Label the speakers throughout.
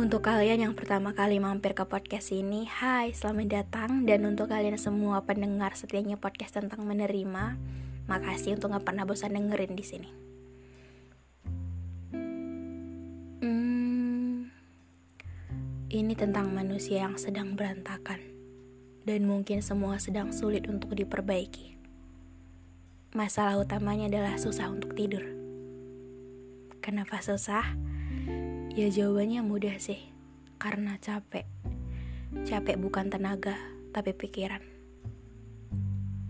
Speaker 1: Untuk kalian yang pertama kali mampir ke podcast ini, hai, selamat datang. Dan untuk kalian semua pendengar setianya podcast tentang menerima, makasih untuk gak pernah bosan dengerin di sini. Hmm, ini tentang manusia yang sedang berantakan, dan mungkin semua sedang sulit untuk diperbaiki. Masalah utamanya adalah susah untuk tidur. Kenapa susah? Ya jawabannya mudah sih, karena capek. Capek bukan tenaga, tapi pikiran.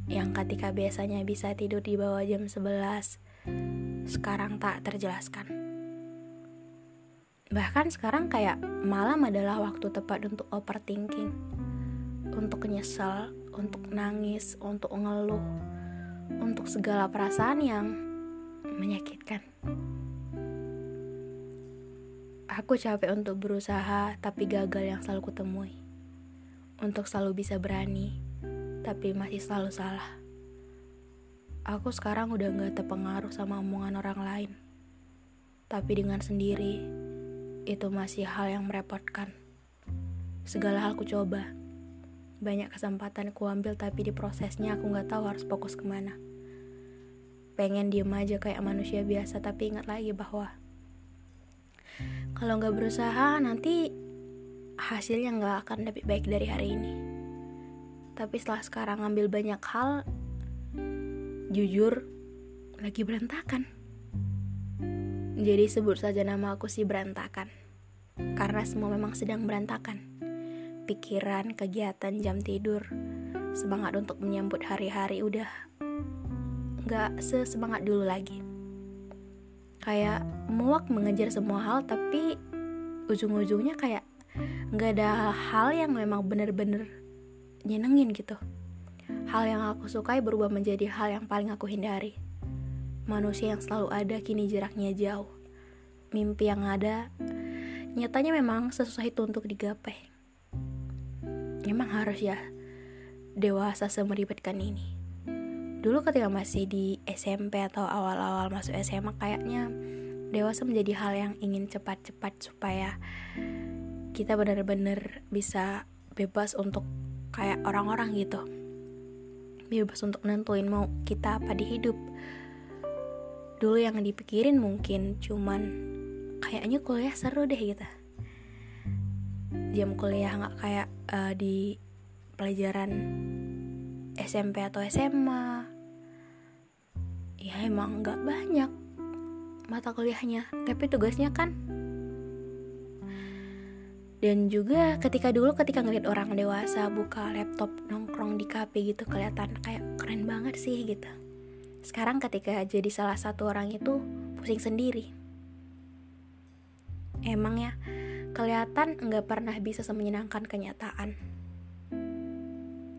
Speaker 1: Yang ketika biasanya bisa tidur di bawah jam 11, sekarang tak terjelaskan. Bahkan sekarang kayak malam adalah waktu tepat untuk overthinking, untuk nyesel, untuk nangis, untuk ngeluh, untuk segala perasaan yang menyakitkan. Aku capek untuk berusaha, tapi gagal yang selalu kutemui. Untuk selalu bisa berani, tapi masih selalu salah. Aku sekarang udah gak terpengaruh sama omongan orang lain. Tapi dengan sendiri, itu masih hal yang merepotkan. Segala hal ku coba. Banyak kesempatan ku ambil, tapi di prosesnya aku gak tahu harus fokus ke mana. Pengen diem aja kayak manusia biasa, tapi ingat lagi bahwa kalau nggak berusaha nanti hasilnya nggak akan lebih baik dari hari ini. Tapi setelah sekarang ngambil banyak hal jujur lagi berantakan. Jadi sebut saja nama aku sih berantakan. Karena semua memang sedang berantakan. Pikiran, kegiatan, jam tidur semangat untuk menyambut hari-hari udah nggak sesemangat dulu lagi. Kayak muak mengejar semua hal tapi ujung-ujungnya kayak nggak ada hal yang memang bener-bener nyenengin gitu. Hal yang aku sukai berubah menjadi hal yang paling aku hindari. Manusia yang selalu ada kini jaraknya jauh. Mimpi yang ada nyatanya memang sesusah itu untuk digapai emang harus ya dewasa semeribetkan ini. Dulu ketika masih di SMP atau awal-awal masuk SMA kayaknya dewasa menjadi hal yang ingin cepat-cepat supaya kita benar-benar bisa bebas untuk kayak orang-orang gitu. Bebas untuk nentuin mau kita apa di hidup. Dulu yang dipikirin mungkin cuman kayaknya kuliah seru deh gitu. Jam kuliah nggak kayak uh, di pelajaran SMP atau SMA ya emang nggak banyak mata kuliahnya tapi tugasnya kan dan juga ketika dulu ketika ngeliat orang dewasa buka laptop nongkrong di kafe gitu kelihatan kayak keren banget sih gitu sekarang ketika jadi salah satu orang itu pusing sendiri emang ya kelihatan nggak pernah bisa semenyenangkan kenyataan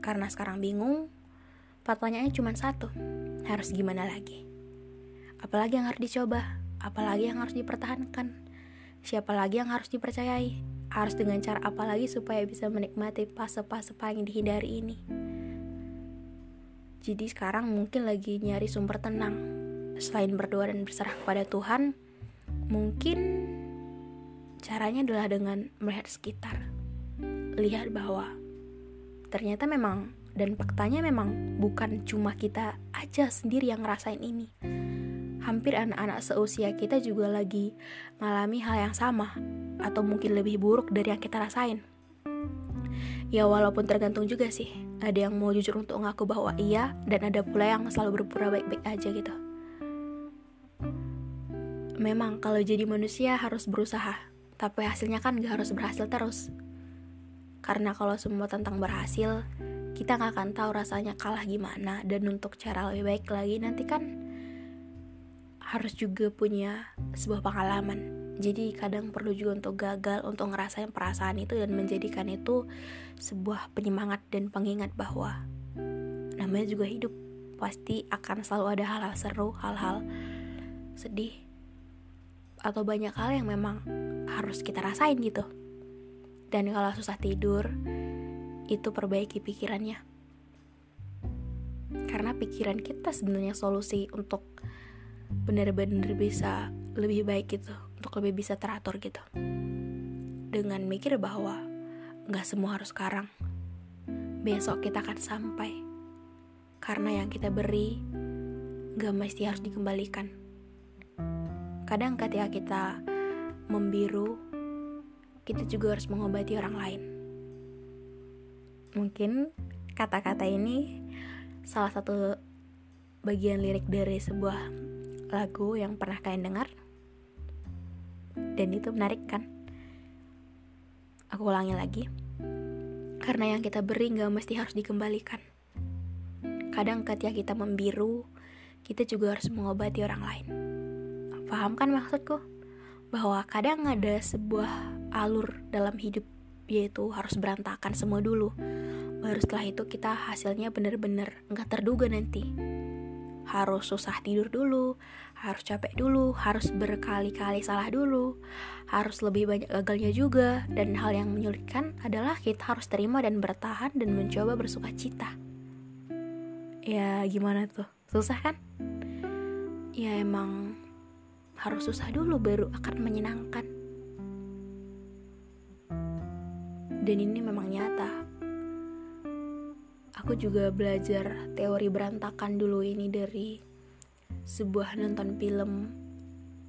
Speaker 1: karena sekarang bingung, pertanyaannya cuma satu. Harus gimana lagi? Apalagi yang harus dicoba? Apalagi yang harus dipertahankan? Siapa lagi yang harus dipercayai? Harus dengan cara apa lagi supaya bisa menikmati fase-fase paling dihindari ini? Jadi sekarang mungkin lagi nyari sumber tenang. Selain berdoa dan berserah kepada Tuhan, mungkin caranya adalah dengan melihat sekitar. Lihat bahwa ternyata memang dan faktanya memang bukan cuma kita aja sendiri yang ngerasain ini hampir anak-anak seusia kita juga lagi mengalami hal yang sama atau mungkin lebih buruk dari yang kita rasain. Ya walaupun tergantung juga sih, ada yang mau jujur untuk ngaku bahwa iya dan ada pula yang selalu berpura baik-baik aja gitu. Memang kalau jadi manusia harus berusaha, tapi hasilnya kan gak harus berhasil terus. Karena kalau semua tentang berhasil, kita nggak akan tahu rasanya kalah gimana dan untuk cara lebih baik lagi nanti kan harus juga punya sebuah pengalaman. Jadi kadang perlu juga untuk gagal untuk ngerasain perasaan itu dan menjadikan itu sebuah penyemangat dan pengingat bahwa namanya juga hidup. Pasti akan selalu ada hal-hal seru hal-hal sedih atau banyak hal yang memang harus kita rasain gitu. Dan kalau susah tidur itu perbaiki pikirannya. Karena pikiran kita sebenarnya solusi untuk benar-benar bisa lebih baik gitu, untuk lebih bisa teratur gitu. Dengan mikir bahwa nggak semua harus sekarang. Besok kita akan sampai. Karena yang kita beri nggak mesti harus dikembalikan. Kadang ketika kita membiru, kita juga harus mengobati orang lain mungkin kata-kata ini salah satu bagian lirik dari sebuah lagu yang pernah kalian dengar? Dan itu menarik kan? Aku ulangi lagi. Karena yang kita beri gak mesti harus dikembalikan. Kadang ketika kita membiru kita juga harus mengobati orang lain. Paham kan maksudku? Bahwa kadang ada sebuah alur dalam hidup yaitu harus berantakan semua dulu. Baru setelah itu kita hasilnya bener-bener nggak terduga nanti harus susah tidur dulu harus capek dulu harus berkali-kali salah dulu harus lebih banyak gagalnya juga. Dan hal yang menyulitkan adalah kita harus terima dan bertahan dan mencoba bersuka cita. Ya gimana tuh? Susah kan? Ya emang harus susah dulu baru akan menyenangkan. Dan ini memang nyata. Aku juga belajar teori berantakan dulu ini dari sebuah nonton film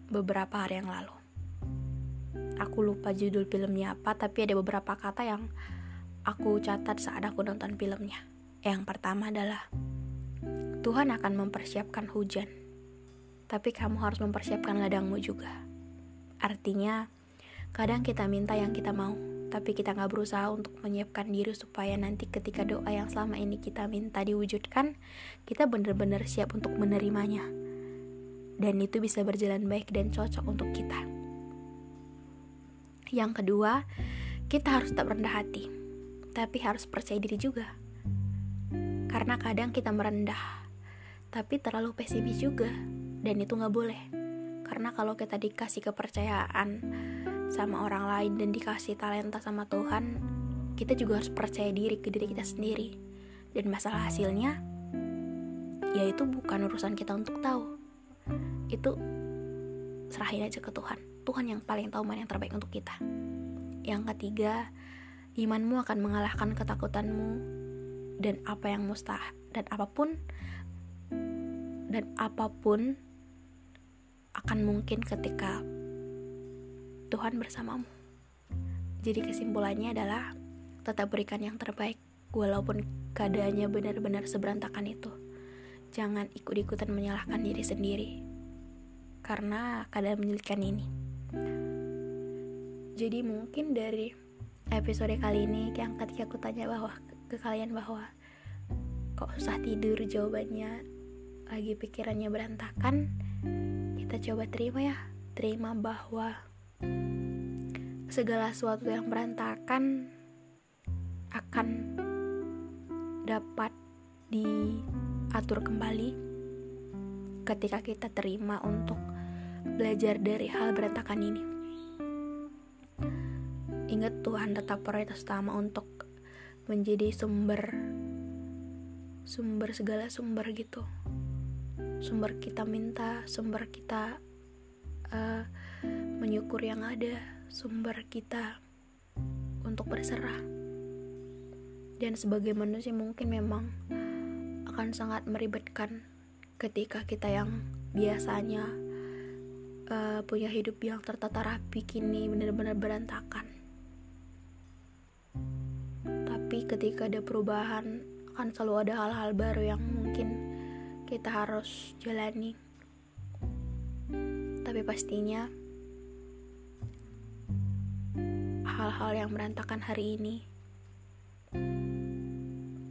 Speaker 1: beberapa hari yang lalu. Aku lupa judul filmnya apa, tapi ada beberapa kata yang aku catat saat aku nonton filmnya. Yang pertama adalah Tuhan akan mempersiapkan hujan, tapi kamu harus mempersiapkan ladangmu juga. Artinya, kadang kita minta yang kita mau, tapi kita nggak berusaha untuk menyiapkan diri supaya nanti ketika doa yang selama ini kita minta diwujudkan, kita benar-benar siap untuk menerimanya. Dan itu bisa berjalan baik dan cocok untuk kita. Yang kedua, kita harus tetap rendah hati, tapi harus percaya diri juga. Karena kadang kita merendah, tapi terlalu pesimis juga, dan itu nggak boleh. Karena kalau kita dikasih kepercayaan, sama orang lain dan dikasih talenta sama Tuhan, kita juga harus percaya diri ke diri kita sendiri. Dan masalah hasilnya, ya itu bukan urusan kita untuk tahu. Itu serahin aja ke Tuhan. Tuhan yang paling tahu mana yang terbaik untuk kita. Yang ketiga, imanmu akan mengalahkan ketakutanmu dan apa yang mustahil dan apa pun dan apa pun akan mungkin ketika Tuhan bersamamu. Jadi kesimpulannya adalah tetap berikan yang terbaik walaupun keadaannya benar-benar seberantakan itu. Jangan ikut-ikutan menyalahkan diri sendiri karena keadaan menyulitkan ini. Jadi mungkin dari episode kali ini yang ketika aku tanya bahwa ke kalian bahwa kok susah tidur jawabannya lagi pikirannya berantakan kita coba terima ya terima bahwa segala sesuatu yang berantakan akan dapat diatur kembali ketika kita terima untuk belajar dari hal berantakan ini. Ingat Tuhan tetap prioritas utama untuk menjadi sumber sumber segala sumber gitu. Sumber kita minta, sumber kita uh, menyukur yang ada, sumber kita untuk berserah. Dan sebagai manusia mungkin memang akan sangat meribetkan ketika kita yang biasanya uh, punya hidup yang tertata rapi kini benar-benar berantakan. Tapi ketika ada perubahan akan selalu ada hal-hal baru yang mungkin kita harus jalani. Tapi pastinya hal-hal yang berantakan hari ini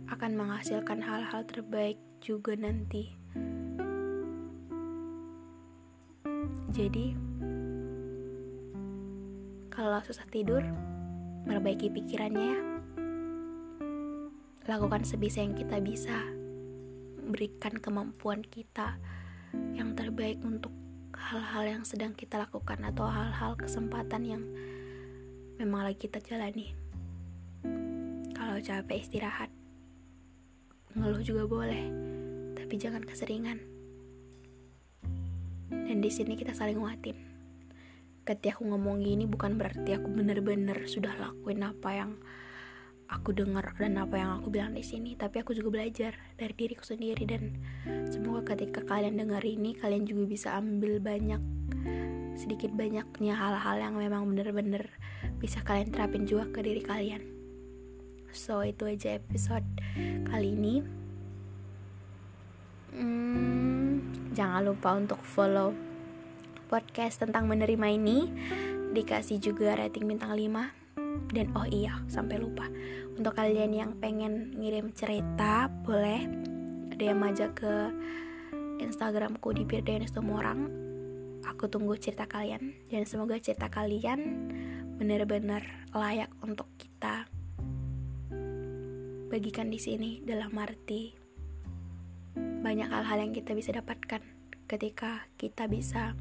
Speaker 1: akan menghasilkan hal-hal terbaik juga nanti. Jadi, kalau susah tidur, perbaiki pikirannya ya. Lakukan sebisa yang kita bisa. Berikan kemampuan kita yang terbaik untuk hal-hal yang sedang kita lakukan atau hal-hal kesempatan yang memang lagi kita jalani. Kalau capek istirahat, ngeluh juga boleh, tapi jangan keseringan. Dan di sini kita saling nguatin. Ketika aku ngomong gini bukan berarti aku bener-bener sudah lakuin apa yang aku dengar dan apa yang aku bilang di sini tapi aku juga belajar dari diriku sendiri. Dan semoga ketika kalian dengar ini kalian juga bisa ambil banyak sedikit banyaknya hal-hal yang memang bener-bener bisa kalian terapin juga ke diri kalian so itu aja episode kali ini hmm, Jangan lupa untuk follow podcast tentang menerima ini. Dikasih juga rating bintang 5. Dan oh iya, sampai lupa. Untuk kalian yang pengen ngirim cerita, boleh DM aja ke Instagramku di Birdayan orang. Aku tunggu cerita kalian dan semoga cerita kalian benar-benar layak untuk kita bagikan di sini dalam arti banyak hal-hal yang kita bisa dapatkan ketika kita bisa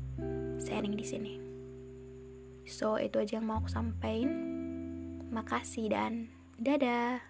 Speaker 1: sharing di sini. So, itu aja yang mau aku sampaikan. Makasih dan dadah.